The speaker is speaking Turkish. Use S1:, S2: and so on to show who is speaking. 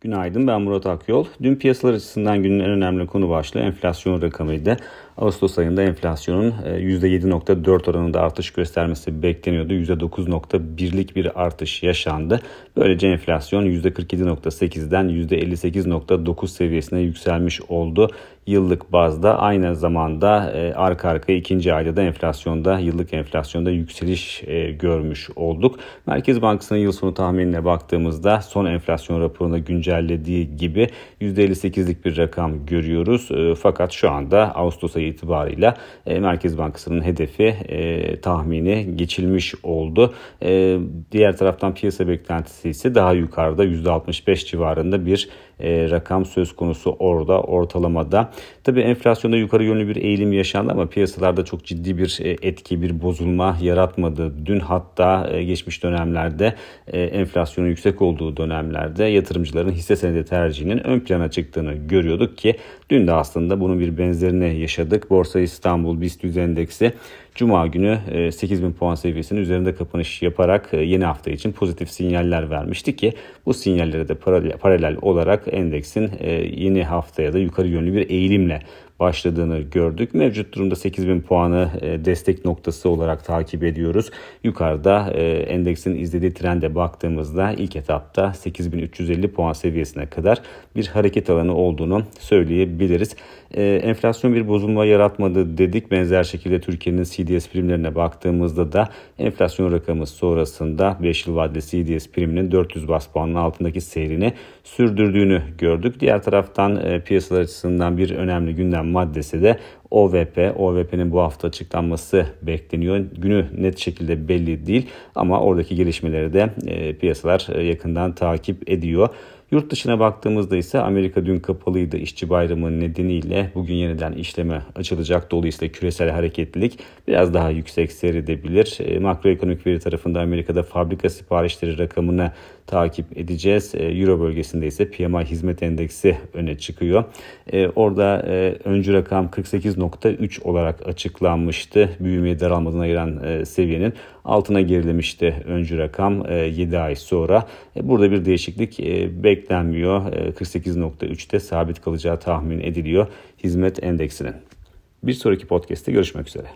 S1: Günaydın ben Murat Akyol. Dün piyasalar açısından günün en önemli konu başlığı enflasyon rakamıydı. Ağustos ayında enflasyonun %7.4 e, oranında artış göstermesi bekleniyordu. %9.1'lik bir artış yaşandı. Böylece enflasyon %47.8'den %58.9 seviyesine yükselmiş oldu. Yıllık bazda aynı zamanda e, arka arkaya ikinci ayda da enflasyonda yıllık enflasyonda yükseliş e, görmüş olduk. Merkez Bankası'nın yıl sonu tahminine baktığımızda son enflasyon raporunda güncellediği gibi %58'lik bir rakam görüyoruz. Fakat şu anda Ağustos ayı itibarıyla e, Merkez Bankası'nın hedefi e, tahmini geçilmiş oldu. E, diğer taraftan piyasa beklentisi ise daha yukarıda %65 civarında bir rakam söz konusu orada ortalamada. Tabii enflasyonda yukarı yönlü bir eğilim yaşandı ama piyasalarda çok ciddi bir etki, bir bozulma yaratmadı. Dün hatta geçmiş dönemlerde enflasyonun yüksek olduğu dönemlerde yatırımcıların hisse senedi tercihinin ön plana çıktığını görüyorduk ki dün de aslında bunun bir benzerini yaşadık. Borsa İstanbul BIST 100 endeksi Cuma günü 8000 puan seviyesinin üzerinde kapanış yaparak yeni hafta için pozitif sinyaller vermişti ki bu sinyallere de paralel olarak endeksin yeni haftaya da yukarı yönlü bir eğilimle başladığını gördük. Mevcut durumda 8000 puanı e, destek noktası olarak takip ediyoruz. Yukarıda e, endeksin izlediği trende baktığımızda ilk etapta 8350 puan seviyesine kadar bir hareket alanı olduğunu söyleyebiliriz. E, enflasyon bir bozulma yaratmadı dedik. Benzer şekilde Türkiye'nin CDS primlerine baktığımızda da enflasyon rakamı sonrasında 5 yıl vadeli CDS priminin 400 bas puanın altındaki seyrini sürdürdüğünü gördük. Diğer taraftan piyasalar açısından bir önemli gündem maddesi de OVP. OVP'nin bu hafta açıklanması bekleniyor. Günü net şekilde belli değil ama oradaki gelişmeleri de e, piyasalar e, yakından takip ediyor. Yurt dışına baktığımızda ise Amerika dün kapalıydı işçi bayramı nedeniyle bugün yeniden işleme açılacak. Dolayısıyla küresel hareketlilik biraz daha yüksek seyredebilir. E, makroekonomik veri tarafında Amerika'da fabrika siparişleri rakamını takip edeceğiz. E, Euro bölgesinde ise PMI hizmet endeksi öne çıkıyor. E, orada e, öncü rakam 48.3 olarak açıklanmıştı. Büyümeyi daralmadan ayıran e, seviyenin altına gerilemişti öncü rakam e, 7 ay sonra. Burada bir değişiklik beklenmiyor. E, 48.3'te sabit kalacağı tahmin ediliyor hizmet endeksinin. Bir sonraki podcast'te görüşmek üzere.